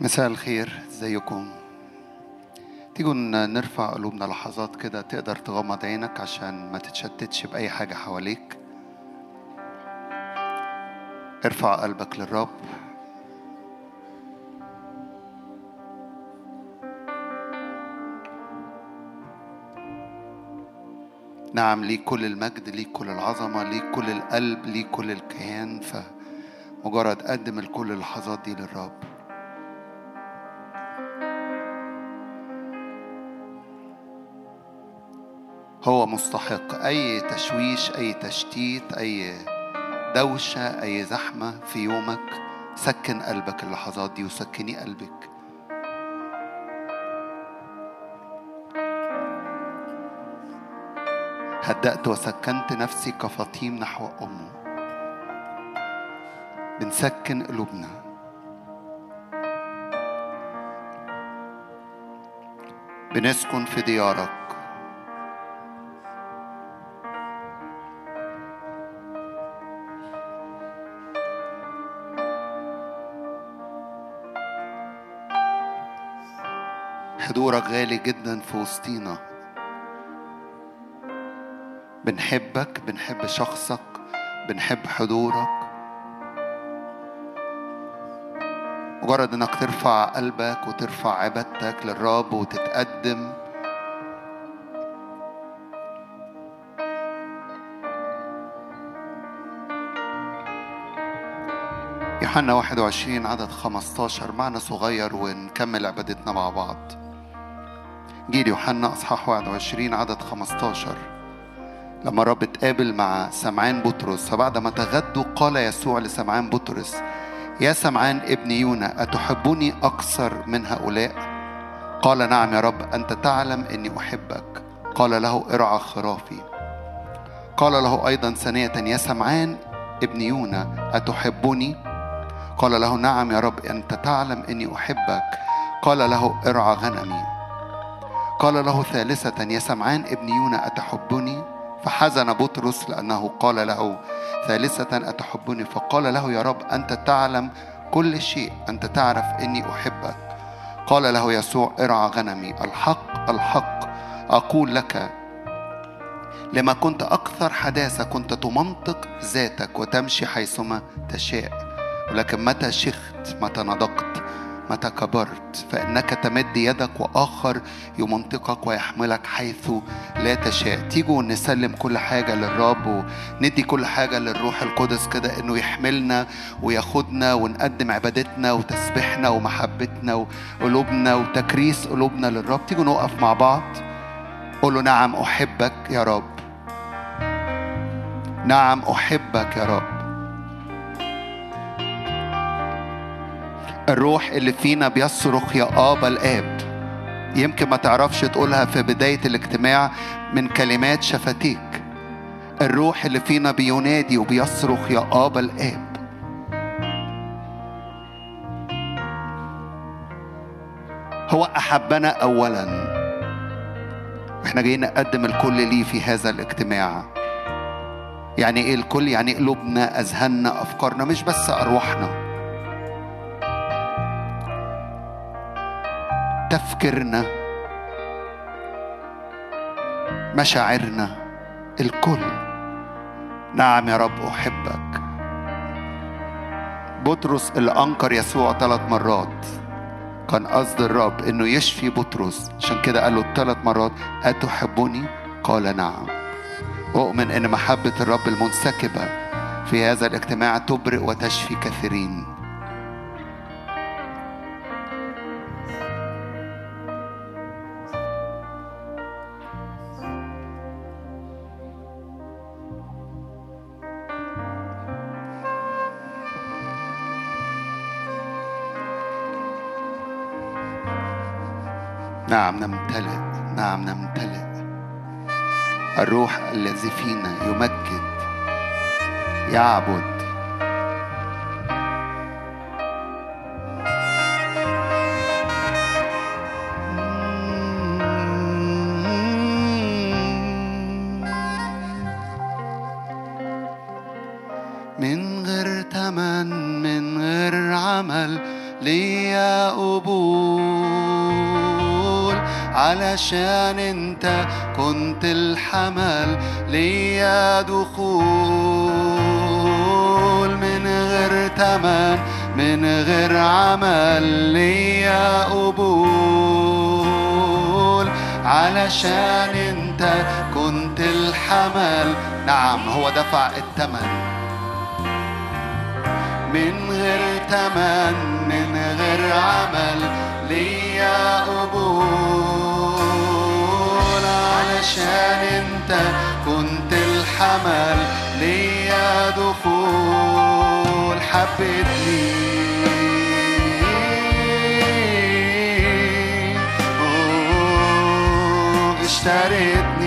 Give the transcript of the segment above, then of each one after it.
مساء الخير إزيكم؟ تيجوا نرفع قلوبنا لحظات كده تقدر تغمض عينك عشان ما تتشتتش بأي حاجة حواليك. ارفع قلبك للرب. نعم ليك كل المجد ليك كل العظمة ليك كل القلب ليك كل الكيان فمجرد قدم الكل اللحظات دي للرب. هو مستحق أي تشويش أي تشتيت أي دوشة أي زحمة في يومك. سكن قلبك اللحظات دي وسكني قلبك. هدأت وسكنت نفسي كفطيم نحو أمه. بنسكن قلوبنا. بنسكن في ديارك. حضورك غالي جدا في وسطينا. بنحبك بنحب شخصك بنحب حضورك. مجرد إنك ترفع قلبك وترفع عبادتك للرب وتتقدم. يوحنا 21 عدد 15 معنى صغير ونكمل عبادتنا مع بعض. جيل يوحنا أصحاح 21 عدد 15 لما الرب اتقابل مع سمعان بطرس فبعد ما تغدوا قال يسوع لسمعان بطرس يا سمعان ابن يونا أتحبني أكثر من هؤلاء؟ قال نعم يا رب أنت تعلم أني أحبك. قال له ارعى خرافي. قال له أيضا ثانية يا سمعان ابن يونا أتحبني؟ قال له نعم يا رب أنت تعلم أني أحبك. قال له ارعى غنمي. قال له ثالثة يا سمعان ابن يونا أتحبني؟ فحزن بطرس لأنه قال له ثالثة أتحبني؟ فقال له يا رب أنت تعلم كل شيء أنت تعرف إني أحبك. قال له يسوع ارعى غنمي الحق الحق أقول لك لما كنت أكثر حداثة كنت تمنطق ذاتك وتمشي حيثما تشاء ولكن متى شخت متى نضقت؟ متى كبرت فإنك تمد يدك وآخر يمنطقك ويحملك حيث لا تشاء. تيجوا نسلم كل حاجة للرب وندي كل حاجة للروح القدس كده إنه يحملنا وياخدنا ونقدم عبادتنا وتسبيحنا ومحبتنا وقلوبنا وتكريس قلوبنا للرب. تيجوا نقف مع بعض. قول له نعم أحبك يا رب. نعم أحبك يا رب. الروح اللي فينا بيصرخ يا آبا الآب. يمكن ما تعرفش تقولها في بداية الاجتماع من كلمات شفتيك. الروح اللي فينا بينادي وبيصرخ يا آبا الآب. هو أحبنا أولا. إحنا جايين نقدم الكل ليه في هذا الاجتماع. يعني إيه الكل؟ يعني قلوبنا أذهاننا أفكارنا مش بس أرواحنا. تفكيرنا مشاعرنا الكل. نعم يا رب أحبك. بطرس اللي انكر يسوع ثلاث مرات. كان قصد الرب إنه يشفي بطرس. عشان كده قال له ثلاث مرات اتحبني قال نعم. أؤمن إن محبة الرب المنسكبة في هذا الاجتماع تبرئ وتشفي كثيرين. نعم نمتلئ نعم نمتلئ. الروح الذي فينا يمجد يعبد علشان انت كنت الحمل ليا دخول. من غير تمن من غير عمل ليا قبول. علشان انت كنت الحمل. نعم هو دفع الثمن من غير تمن من غير عمل ليا قبول. علشان انت كنت الحمل ليا دخول حبيتني أوه، اشتريتني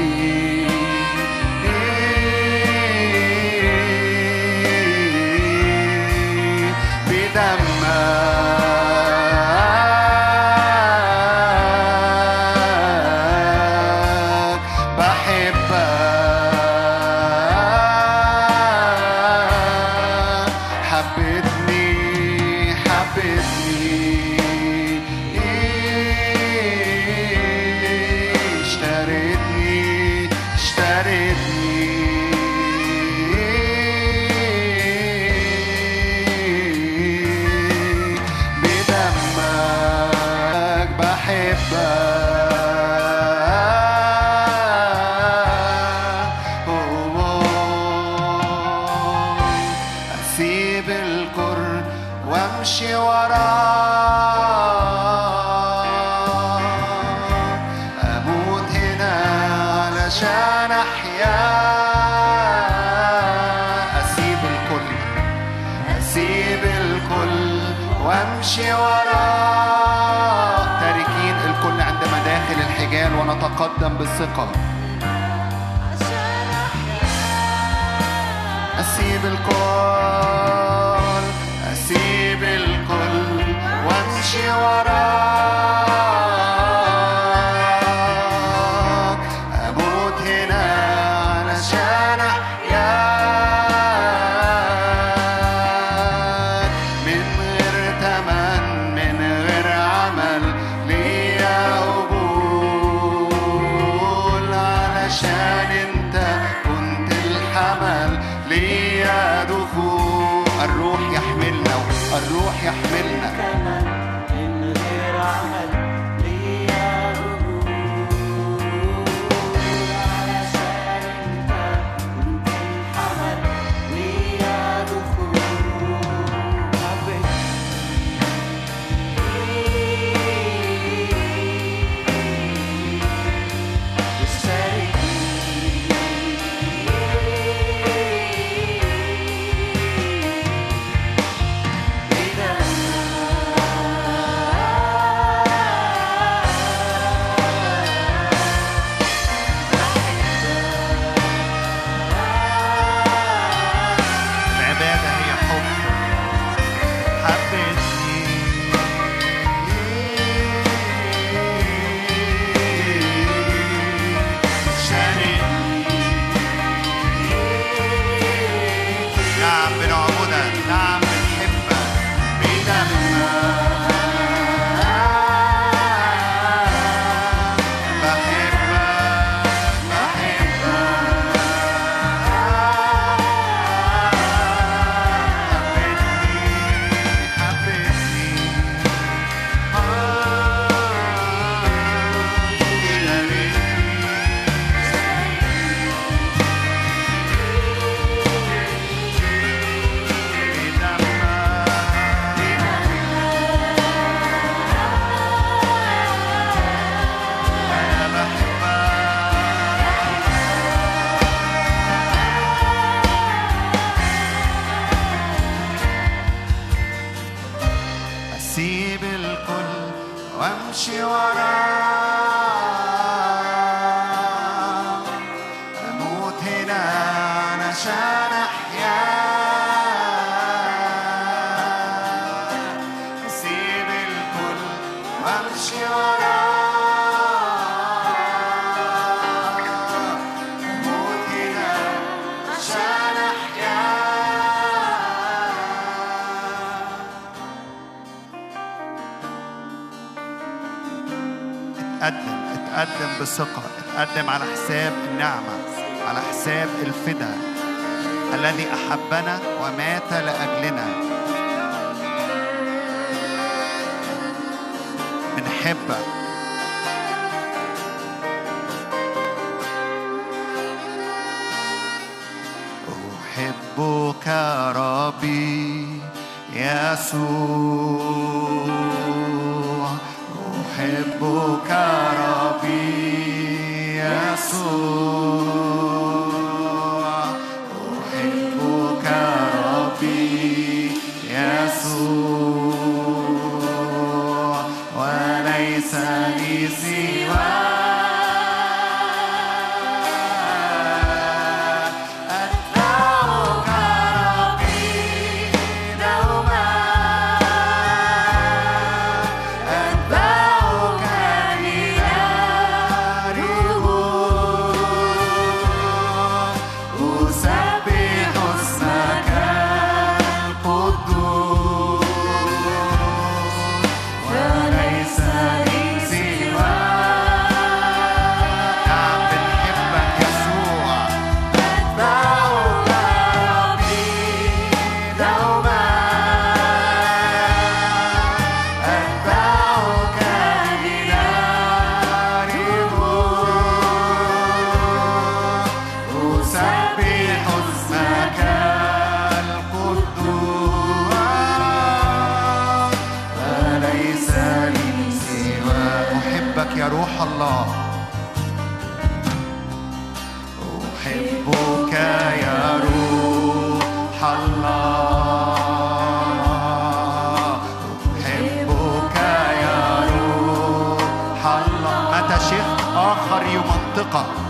حبنا ومات لأجلنا. بنحبك. أحبك ربي يسوع. أحبك 봐.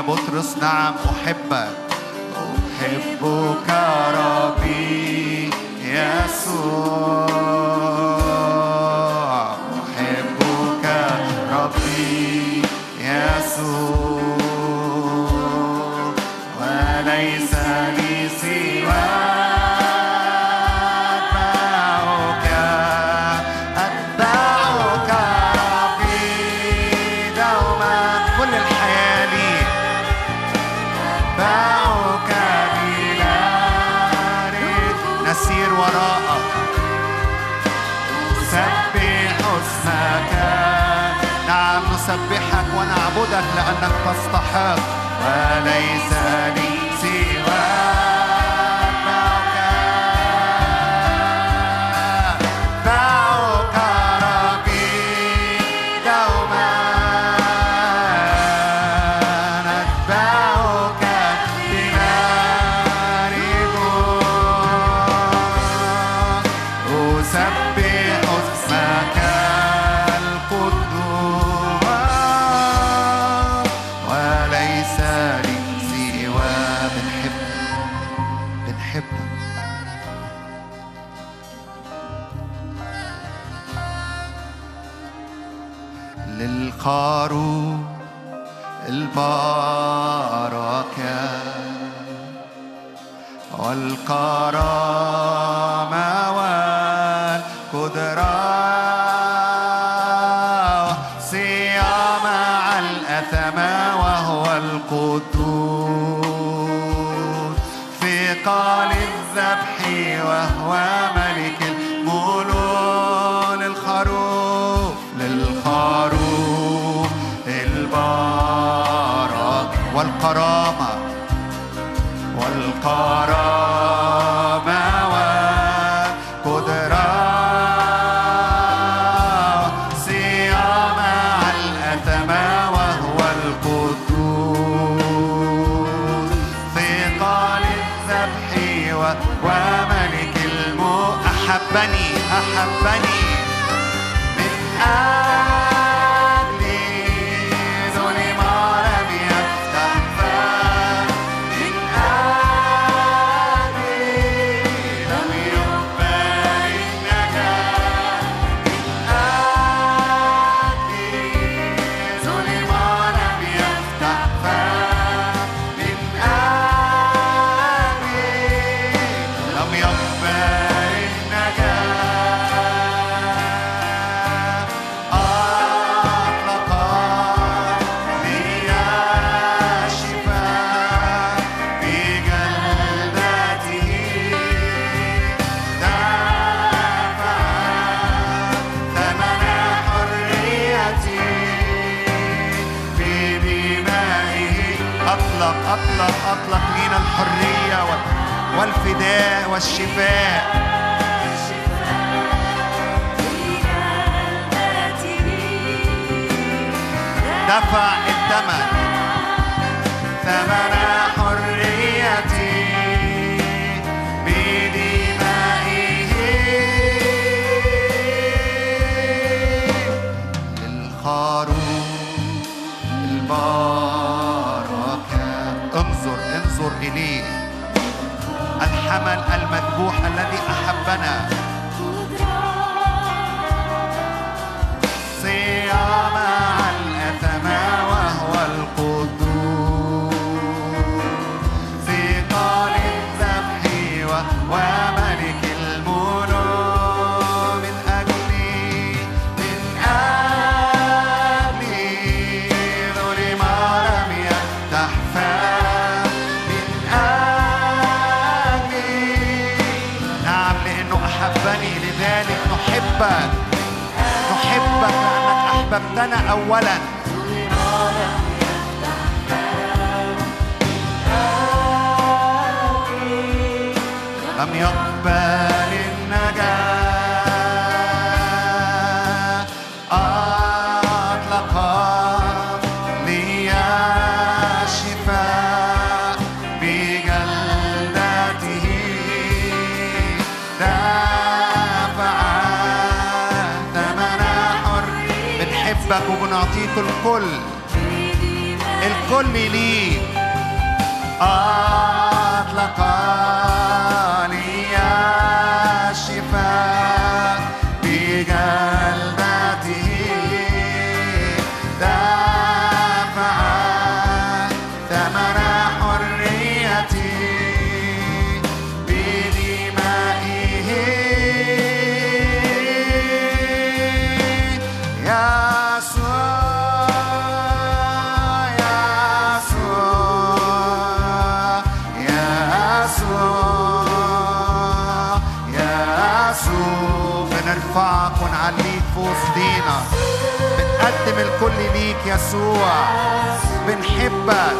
يا بطرس نعم أحبك. لأنك تستحق وليس لي. أطلق أطلق لينا الحرية والفداء والشفاء. دفع الثمن ثمن Havana. أولا don't believe. I يسوع. بنحبك.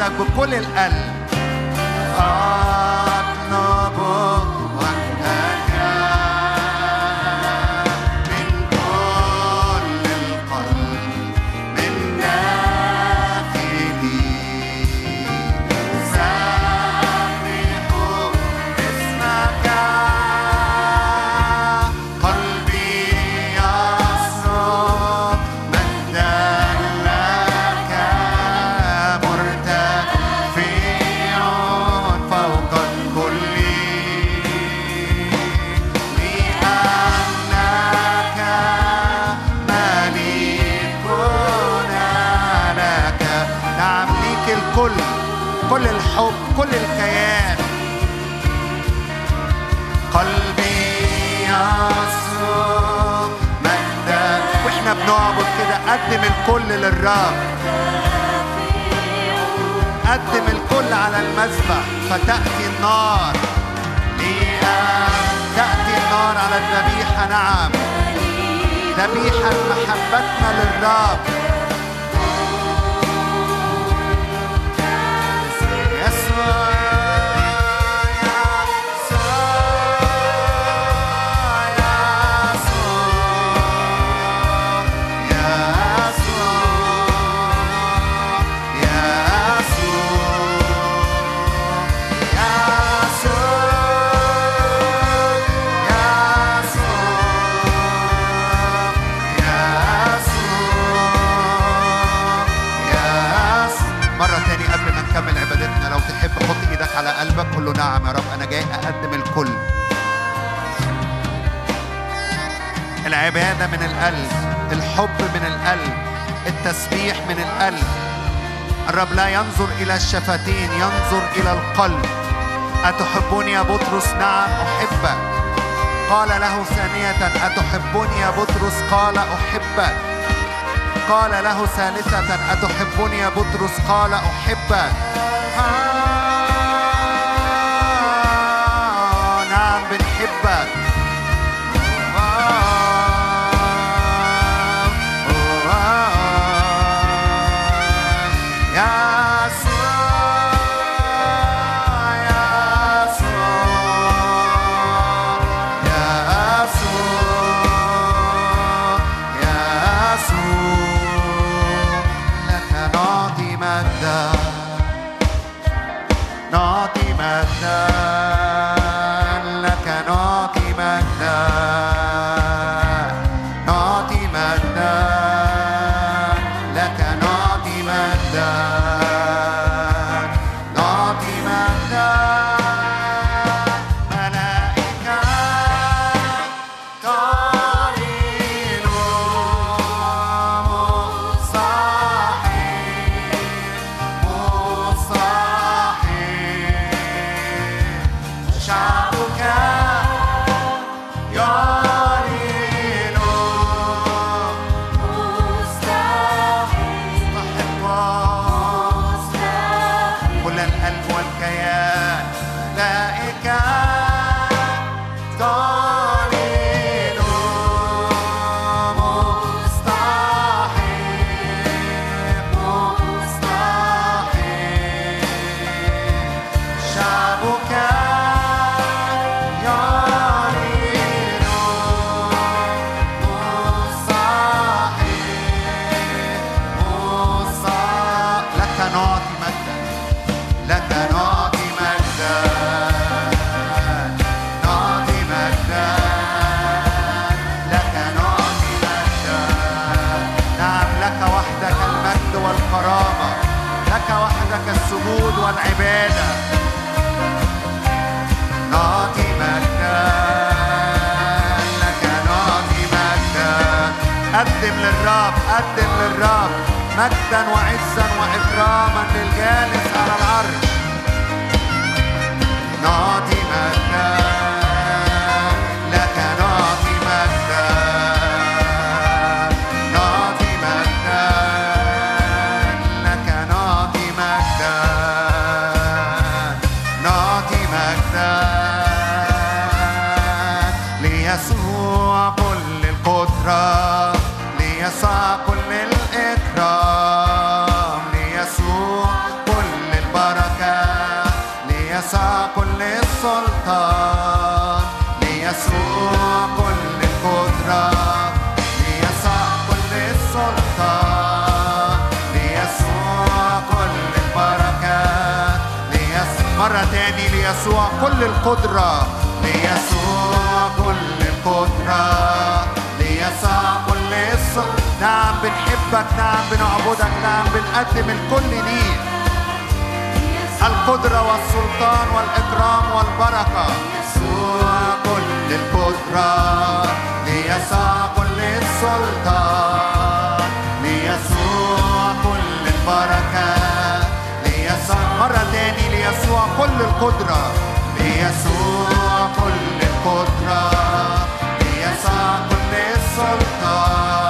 أعبدك بكل القلب قدم الكل للرب قدم الكل على المذبح فتأتي النار. تأتي النار على الذبيحة نعم. ذبيحة محبتنا للرب قلبك قول له نعم يا رب. أنا جاي أقدم الكل. العبادة من القلب الحب من القلب التسبيح من القلب. الرب لا ينظر إلى الشفتين ينظر إلى القلب. أتحبني يا بطرس؟ نعم أحبك. قال له ثانية أتحبني يا بطرس؟ قال أحبك. قال له ثالثة أتحبني يا بطرس؟ قال أحبك. القدرة ليسوع كل القدرة ليسوع كل السلطة نعم بنحبك نعم بنعبدك نعم بنقدم الكل ليك. القدرة والسلطان والإكرام والبركة. يسوع كل القدرة ليسوع كل السلطان. ليسوع كل البركة ليسوع. مرة تاني ليسوع كل القدرة. يسوع كل القدرة يسوع كل سلطان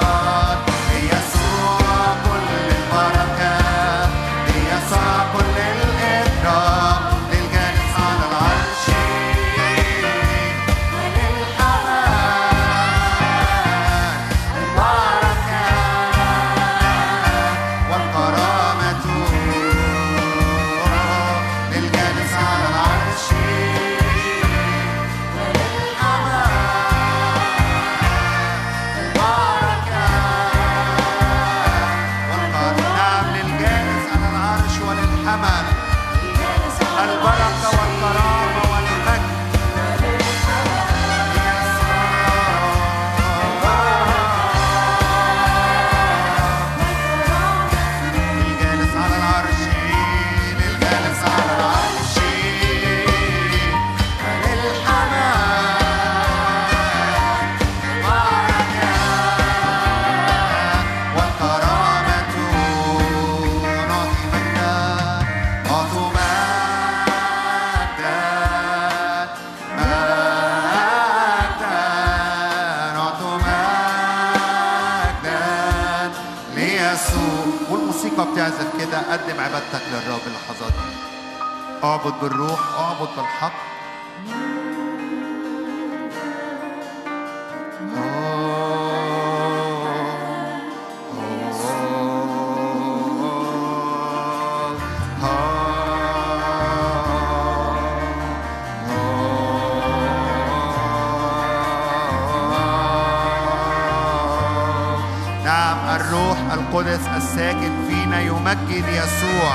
ساكن فينا يمجد يسوع.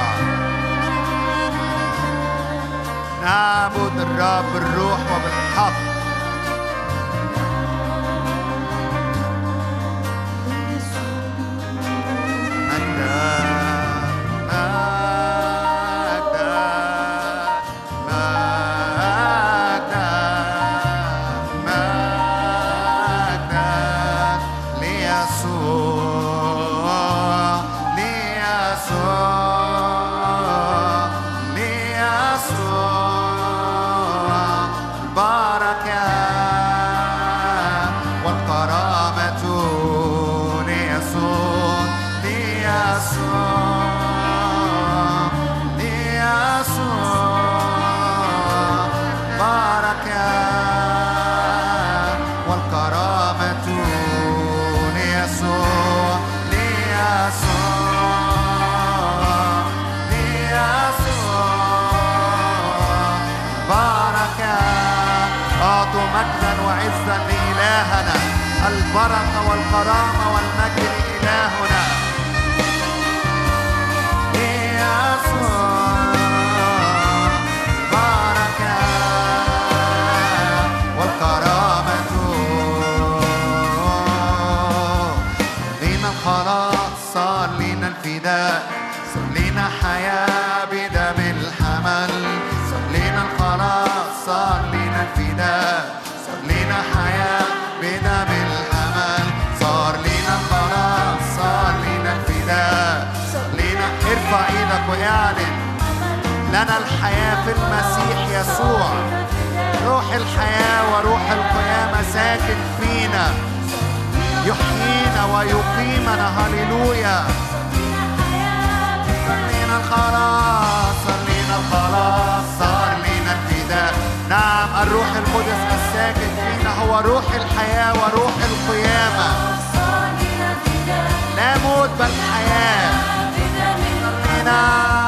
نعبد الرب الروح البركة والكرامة في المسيح يسوع. روح الحياة وروح القيامة ساكن فينا. يحيينا ويقيمنا. هللويا. صار لينا الخلاص صار لينا الخلاص. صار لينا الفداء. نعم الروح القدس الساكن فينا. هو روح الحياة وروح القيامة. لا موت بل حياة. صار لنا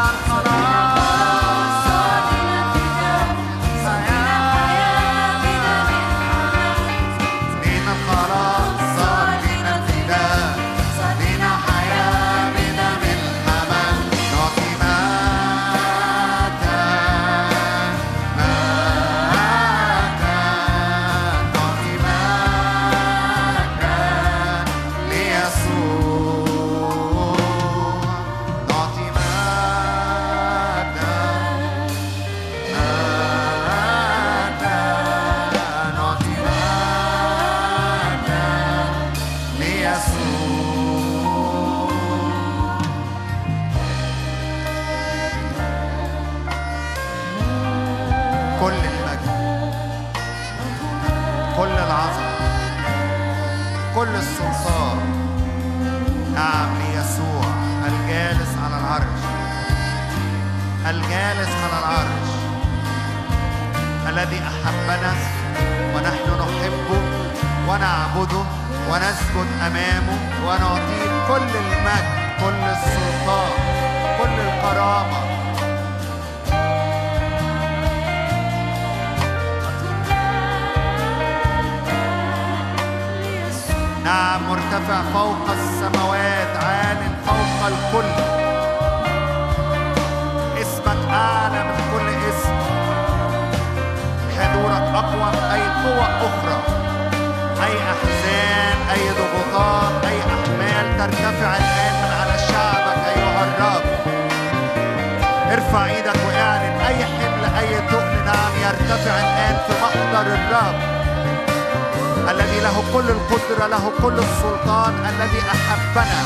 حبنا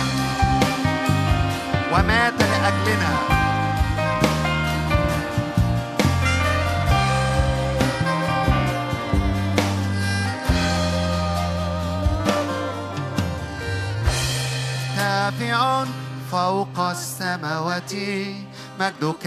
ومات لأجلنا. نافع فوق السماوات مجدك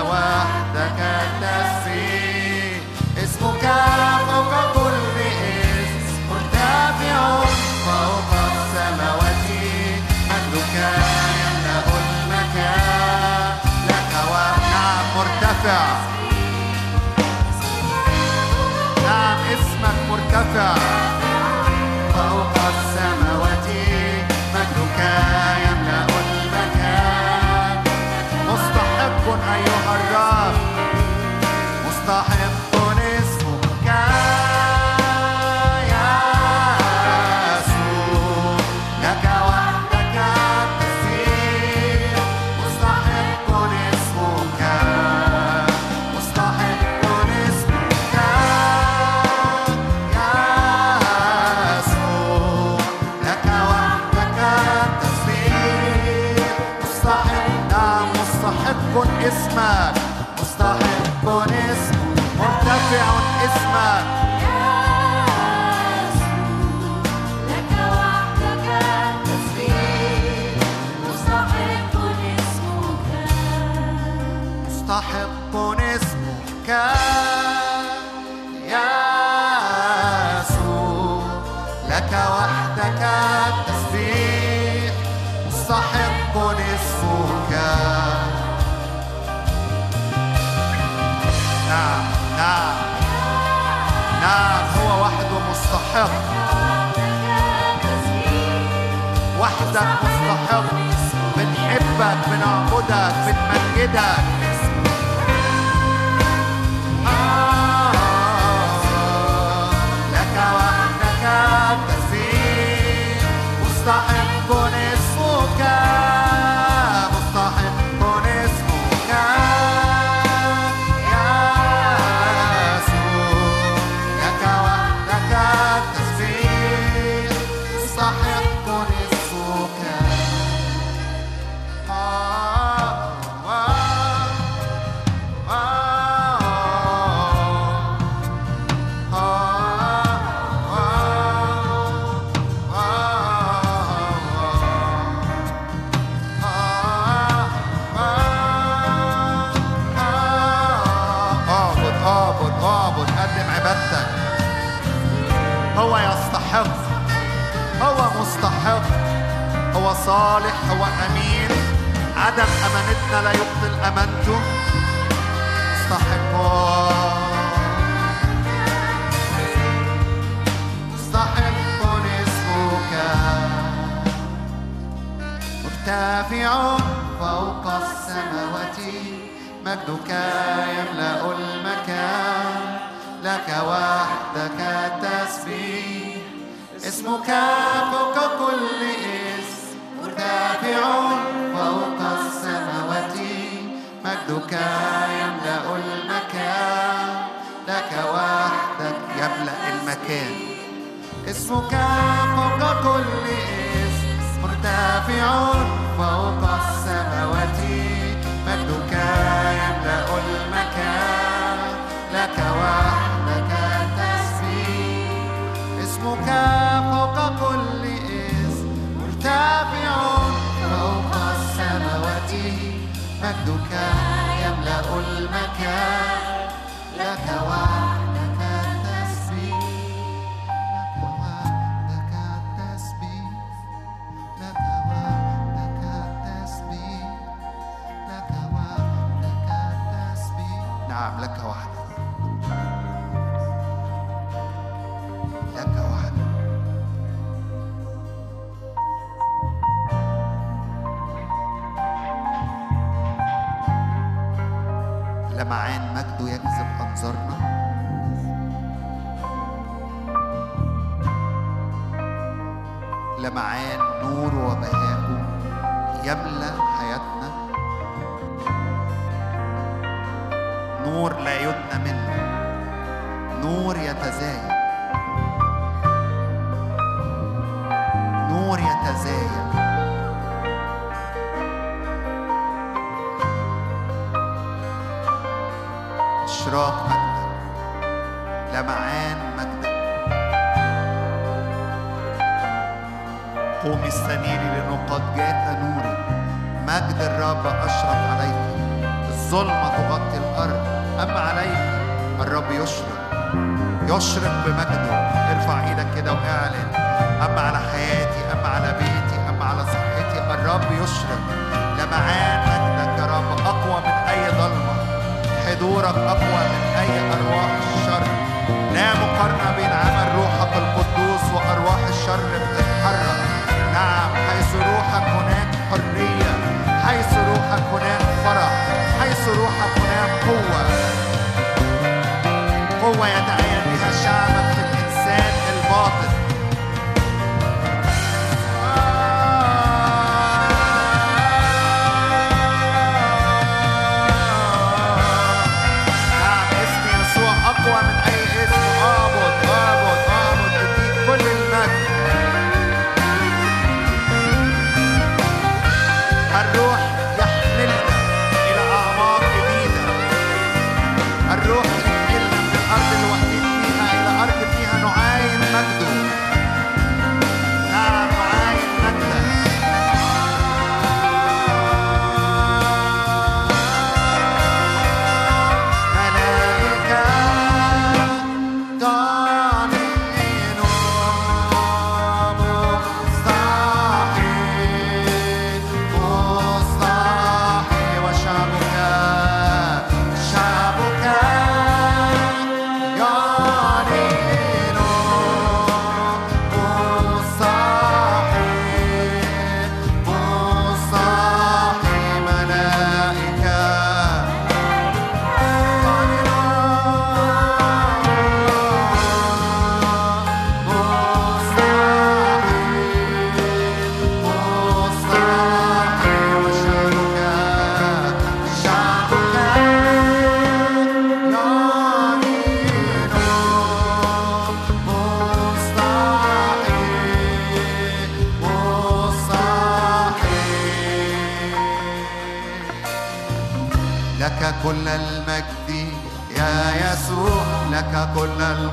وحدك التسبيح اسمك فوق كل اسم مرتفع فوق السماوات. مجدك يملأ المكان. لك وحدك مرتفع. مستحق وحدك مستحق بنحبك بنعبدك بنمجدك لمعان نور وبهاءه يملأ حياتنا. نور لا يدنى منه نور يتزايد. نور يتزايد. مجد الرب أشرق عليك. الظلمة تغطي الأرض. أما عليك الرب يشرق. يشرق بمجده. ارفع إيدك كده وإعلن. أما على حياتي أما على بيتي أما على صحتي. الرب يشرق. لمعان مجدك يا رب أقوى من أي ظلمة. حضورك أقوى من أي أرواح الشر. لا مقارنة بين عمل روحك القدوس وأرواح الشر بتتحرك. نعم حيث روحك حيث روحك هناك فرح. حيث روحك هناك قوة. قوة يتعين بها شعبك في الإنسان الباطن.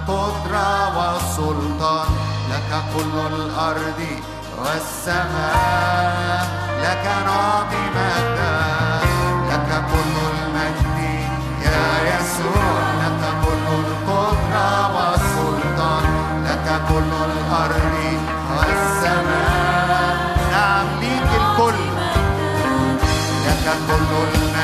القدرة والسلطان. لك كل الأرض والسماء. لك نعطي مجدا لك كل المجد يا يسوع. لك كل القدرة والسلطان. لك كل الأرض والسماء. نعم ليك الكل. لك كل المجد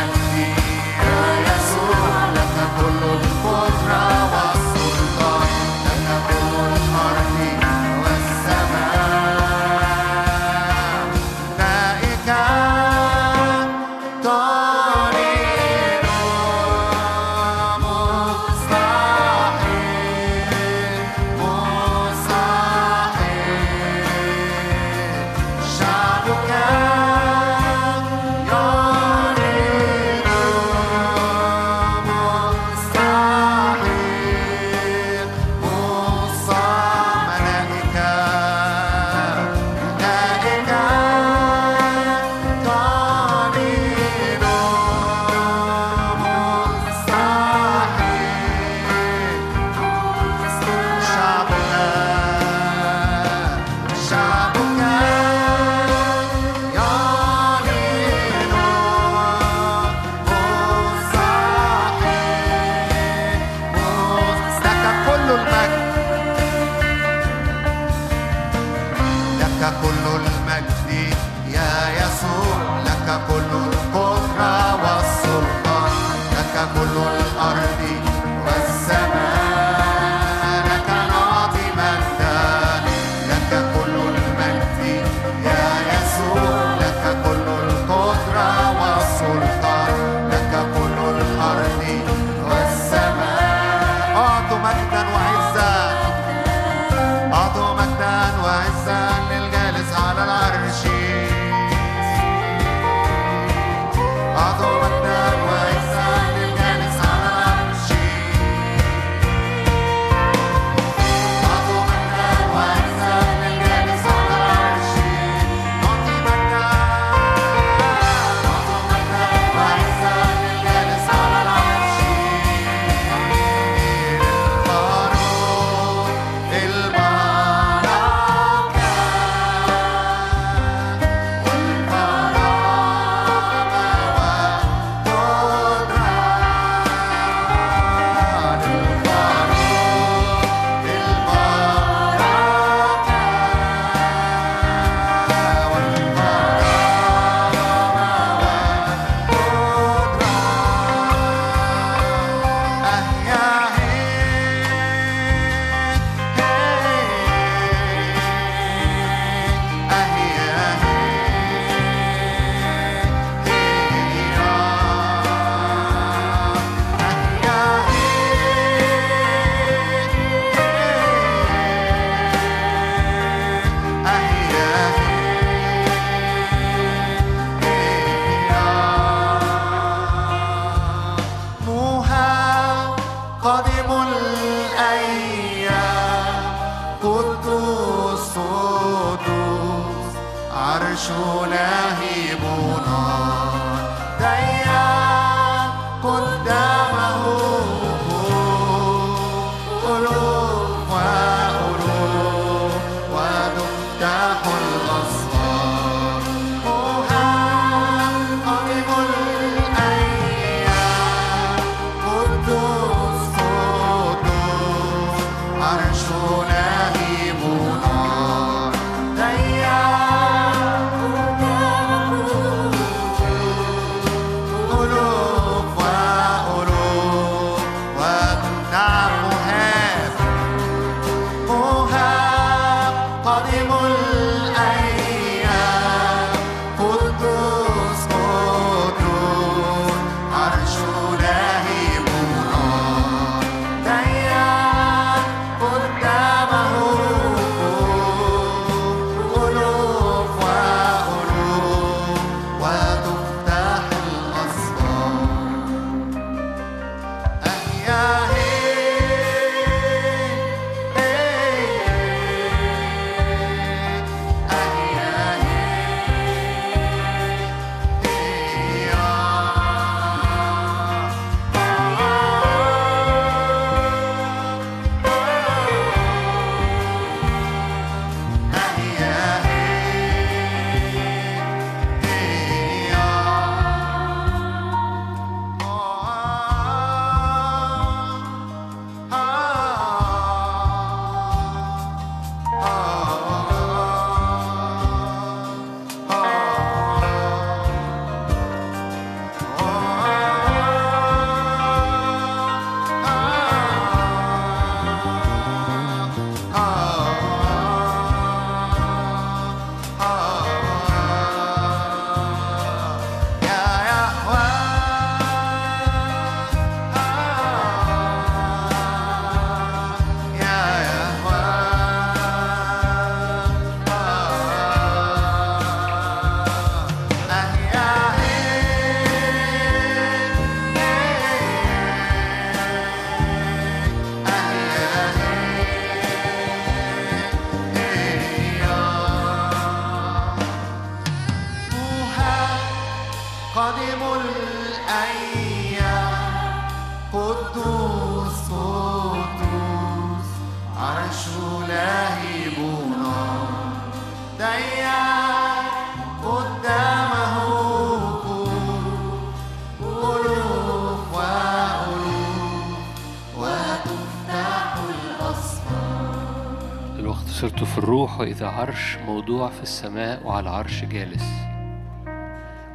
الروح وإذا عرش موضوع في السماء وعلى العرش جالس.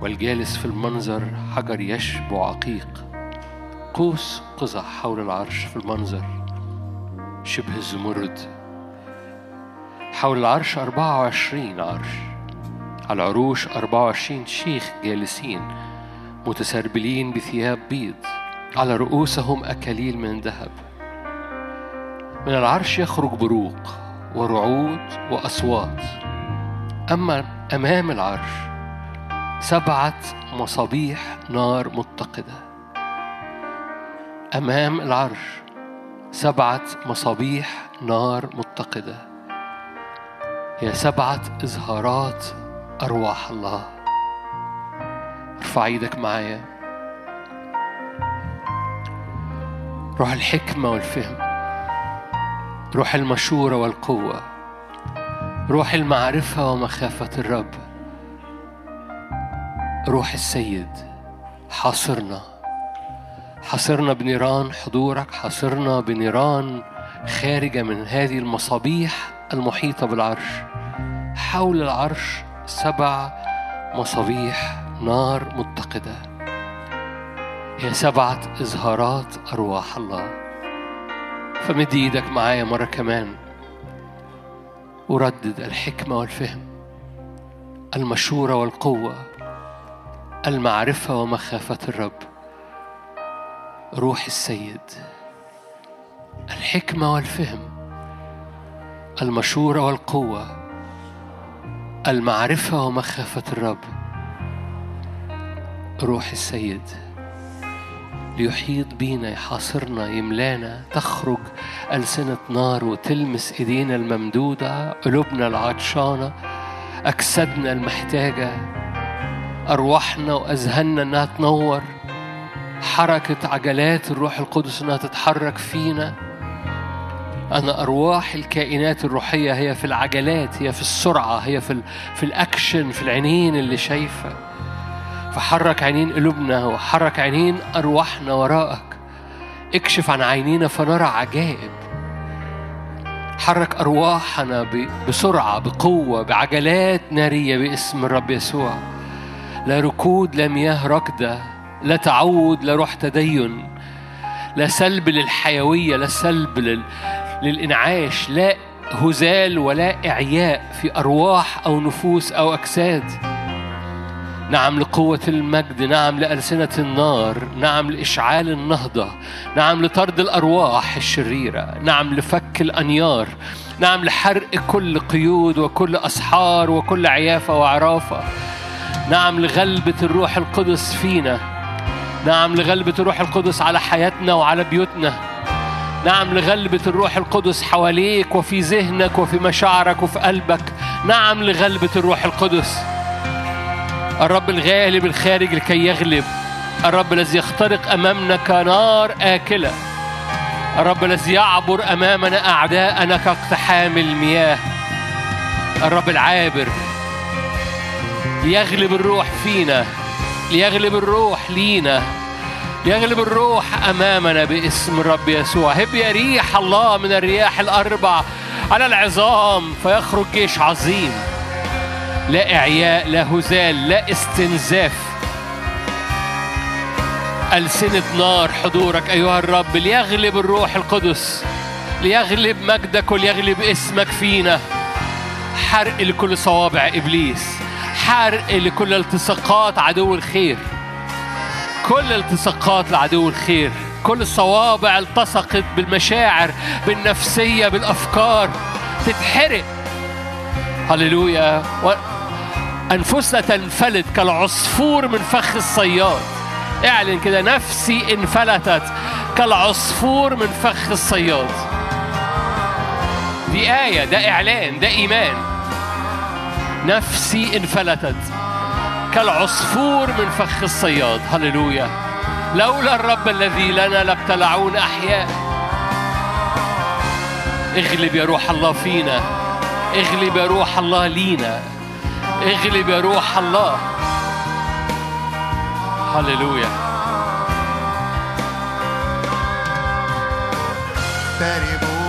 والجالس في المنظر حجر يشبع عقيق. قوس قزح حول العرش في المنظر. شبه الزمرد. حول العرش 24 عرش. على العروش 24 شيخ جالسين متسربلين بثياب بيض. على رؤوسهم أكاليل من ذهب. من العرش يخرج بروق. ورعود وأصوات. أما أمام العرش سبعة مصابيح نار متقدة. أمام العرش سبعة مصابيح نار متقدة. هي سبعة إظهارات أرواح الله. ارفع إيدك معايا. روح الحكمة والفهم. روح المشورة والقوة روح المعرفة ومخافة الرب. روح السيد حاصرنا. حاصرنا بنيران حضورك حاصرنا بنيران خارجة من هذه المصابيح المحيطة بالعرش. حول العرش سبع مصابيح نار متقدة. هي سبعة إظهارات أرواح الله. فمد إيدك معايا مرة كمان. وردد الحكمة والفهم المشورة والقوة المعرفة ومخافة الرب. روح السيد. الحكمة والفهم المشورة والقوة المعرفة ومخافة الرب. روح السيد. ليحيط بينا يحاصرنا يملانا تخرج ألسنة نار وتلمس إيدينا الممدودة قلوبنا العطشانة أجسادنا المحتاجة أرواحنا وأذهاننا إنها تنور حركة عجلات الروح القدس إنها تتحرك فينا أن أرواح الكائنات الروحية هي في العجلات هي في السرعة هي في. في الأكشن في العينين اللي شايفة فحرك عينين قلوبنا وحرك عينين أرواحنا وراءك. اكشف عن عينينا فنرى عجائب. حرك أرواحنا. بسرعة بقوة بعجلات نارية باسم الرب يسوع. لا ركود لا مياه ركدة لا تعود لا روح تدين لا سلب للحيوية لا سلب لل... للإنعاش لا هزال ولا إعياء في أرواح أو نفوس أو أجساد. نعم لقوة المجد نعم لألسنة النار نعم لإشعال النهضة نعم لطرد الأرواح الشريرة نعم لفك الأنيار نعم لحرق كل قيود وكل أسحار وكل عيافة وعرافة نعم لغلبة الروح القدس فينا نعم لغلبة الروح القدس على حياتنا وعلى بيوتنا نعم لغلبة الروح القدس حواليك وفي ذهنك وفي مشاعرك وفي قلبك نعم لغلبة الروح القدس. الرب الغالب الخارج لكي يغلب. الرب الذي يخترق أمامنا كنار آكلة. الرب الذي يعبر أمامنا أعداءنا كاقتحام المياه. الرب العابر ليغلب الروح فينا ليغلب الروح لينا ليغلب الروح أمامنا باسم الرب يسوع. هب يا ريح الله من الرياح الأربع على العظام فيخرج جيش عظيم. لا إعياء لا هزال لا استنزاف. ألسنة نار حضورك أيها الرب ليغلب الروح القدس ليغلب مجدك وليغلب اسمك فينا. حرق لكل صوابع إبليس حرق لكل التصاقات عدو الخير. كل التصاقات لعدو الخير كل الصوابع التصقت بالمشاعر بالنفسية بالأفكار. تتحرق. هللويا. أنفسنا تنفلت كالعصفور من فخ الصياد. اعلن كده نفسي انفلتت كالعصفور من فخ الصياد. دي آية ده إعلان ده إيمان. نفسي انفلتت كالعصفور من فخ الصياد. هللويا. لولا الرب الذي لنا لابتلعون أحياء. اغلب يا روح الله فينا. اغلب يا روح الله لينا. اغلب يا روح الله. هللويا. اقتربوا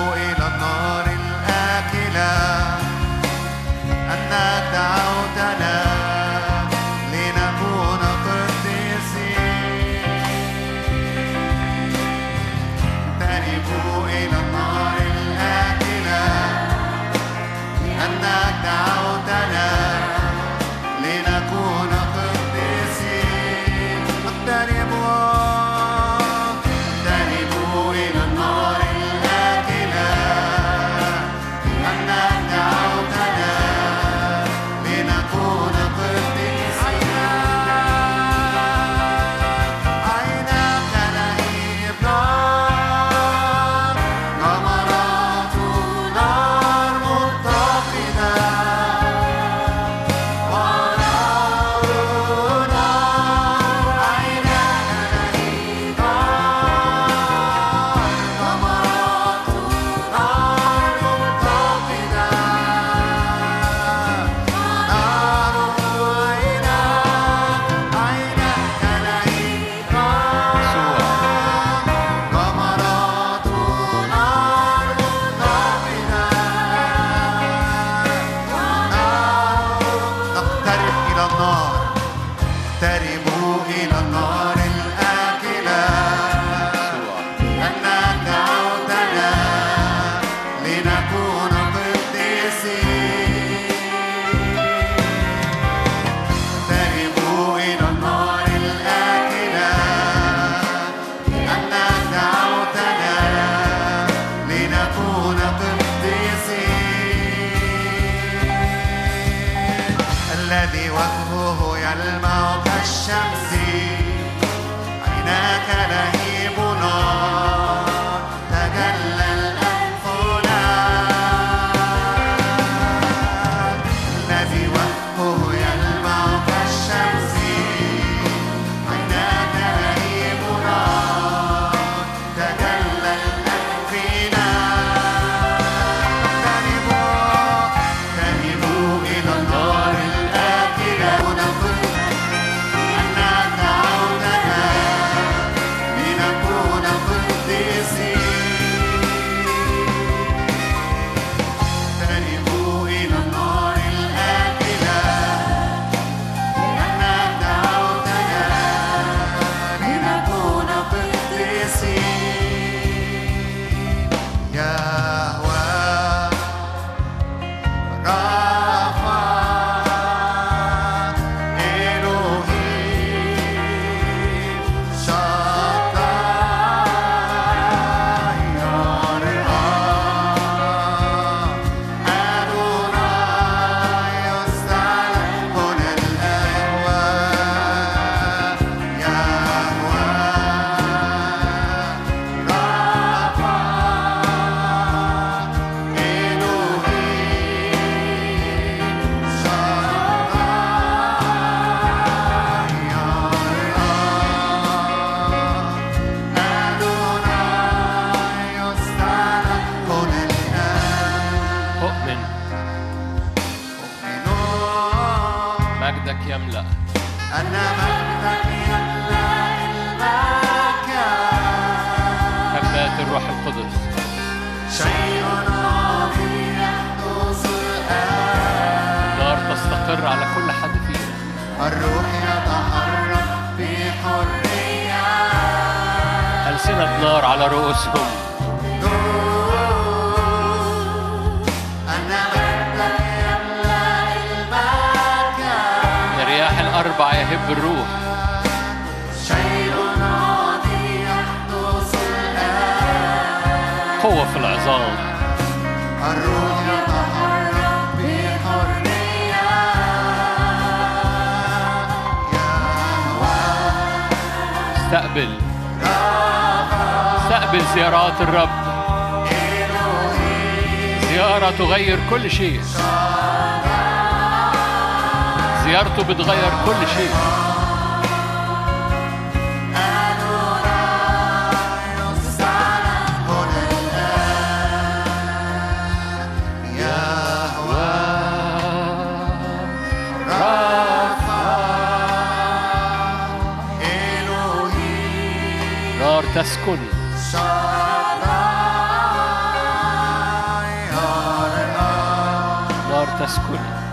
أن مجدك يملأ المكان رياح الأربع يهب الروح. شيء عظيم يحدث الآن قوة في العظام. الروح يتحرك بحرية استقبل. استقبل زيارات الرب. زيارة تغير كل شيء. زيارته بتغير كل شيء. تسكن. نار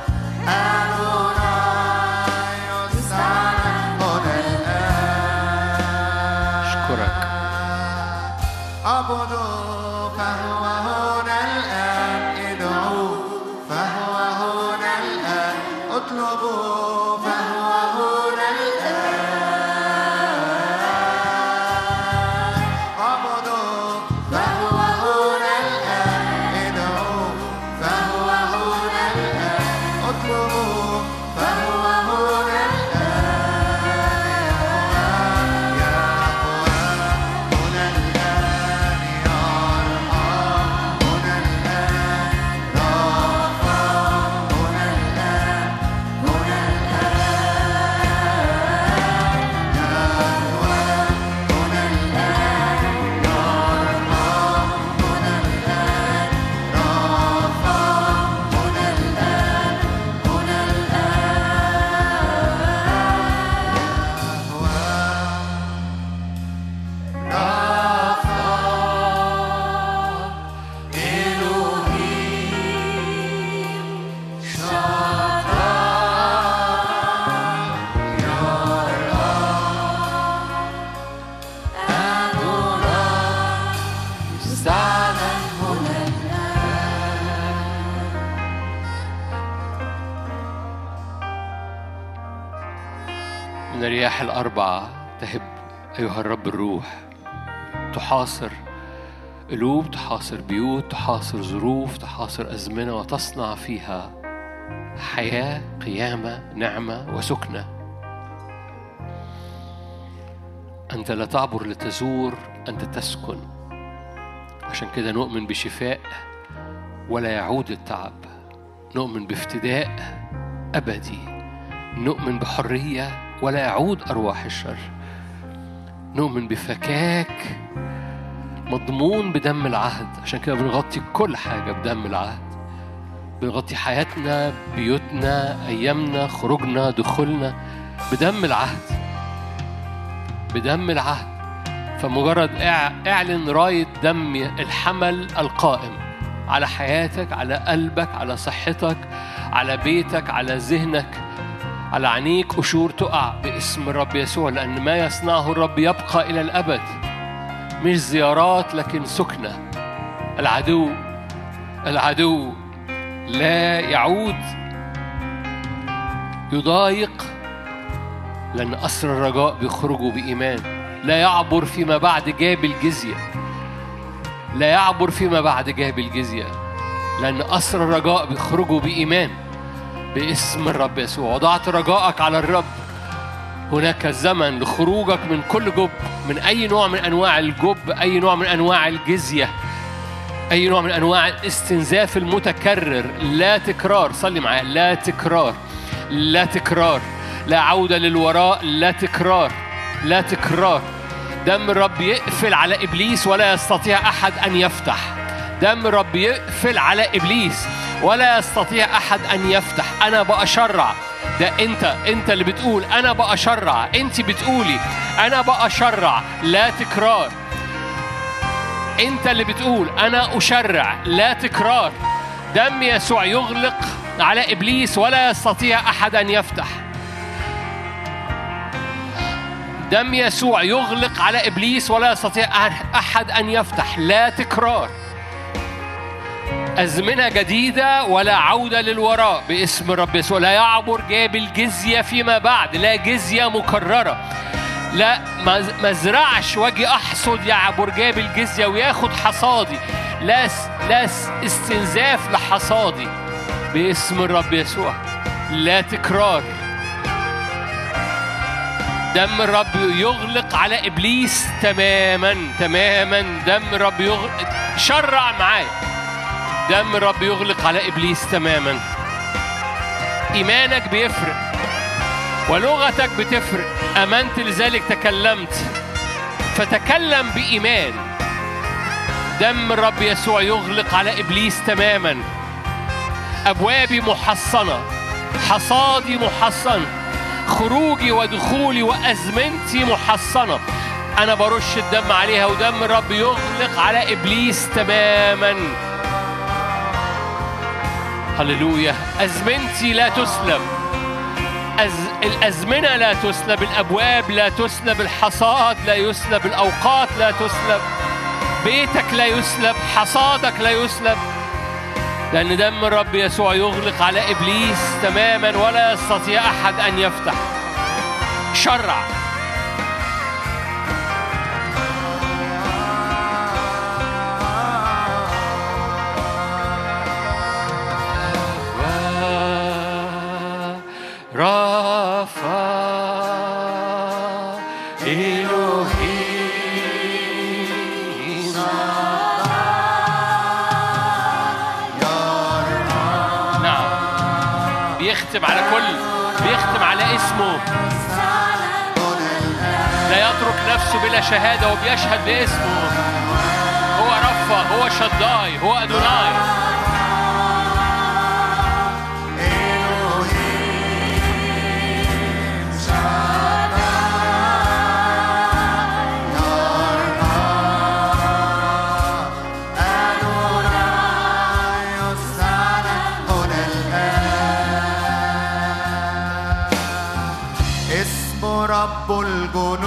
الرياح الأربعة تهب أيها الرب الروح. تحاصر قلوب تحاصر بيوت تحاصر ظروف تحاصر أزمنة وتصنع فيها حياة قيامة نعمة وسكنة. أنت لا تعبر لتزور أنت تسكن. عشان كده نؤمن بشفاء ولا يعود التعب. نؤمن بافتداء أبدي. نؤمن بحرية ولا يعود أرواح الشر. نؤمن بفكاك مضمون بدم العهد. عشان كده بنغطي كل حاجة بدم العهد. بنغطي حياتنا بيوتنا أيامنا خروجنا دخولنا بدم العهد. بدم العهد. فمجرد إع- إعلن راية دم الحمل القائم على حياتك على قلبك على صحتك على بيتك على ذهنك. على عينيك قشور تقع باسم الرب يسوع لأن ما يصنعه الرب يبقى إلى الأبد. مش زيارات لكن سكنة. العدو العدو لا يعود. يضايق لأن أسر الرجاء بيخرجوا بإيمان. لا يعبر فيما بعد جاب الجزية. لا يعبر فيما بعد جاب الجزية. لأن أسر الرجاء بيخرجوا بإيمان. باسم الرب يسوع. وضعت رجائك على الرب. هناك زمن لخروجك من كل جب من أي نوع من أنواع الجب أي نوع من أنواع الجزية أي نوع من أنواع الاستنزاف المتكرر. لا تكرار صلي معايا. لا تكرار. لا تكرار. لا عودة للوراء. لا تكرار. لا تكرار. دم الرب يقفل على إبليس ولا يستطيع أحد أن يفتح. دم الرب يقفل على إبليس. ولا يستطيع أحد أن يفتح. أنا بأشرع ده أنت أنت اللي بتقول. أنا بأشرع أنت بتقولي. أنا بأشرع لا تكرار. أنت اللي بتقول. أنا أشرع. لا تكرار. دم يسوع يغلق على إبليس ولا يستطيع أحد أن يفتح. دم يسوع يغلق على إبليس ولا يستطيع أحد أن يفتح. لا تكرار. أزمنة جديدة ولا عودة للوراء باسم الرب يسوع. لا يعبر جاب الجزية فيما بعد لا جزية مكررة. لا ازرعش واجي أحصد يعبر جاب الجزية وياخد حصادي. لا لا استنزاف لحصادي باسم الرب يسوع. لا تكرار. دم الرب يغلق على إبليس تماما تماما. دم الرب يغلق شرع معايا. دم الرب يغلق على إبليس تماما. إيمانك بيفرق ولغتك بتفرق. أمنت لذلك تكلمت فتكلم بإيمان. دم الرب يسوع يغلق على إبليس تماما. أبوابي محصنة حصادي محصن خروجي ودخولي وأزمنتي محصنة. أنا برش الدم عليها ودم الرب يغلق على إبليس تماما. هللويا. أزمنتي لا تسلب أز... الأزمنة لا تسلب الأبواب لا تسلب الحصاد لا يسلب الأوقات لا تسلب. بيتك لا يسلب حصادك لا يسلب. لأن دم الرب يسوع يغلق على إبليس تماما ولا يستطيع أحد أن يفتح. شرع. بيختم على كل بيختم على اسمه. لا يترك نفسه بلا شهادة وبيشهد باسمه. هو رفا هو شداي هو أدوناي. رب الجنود.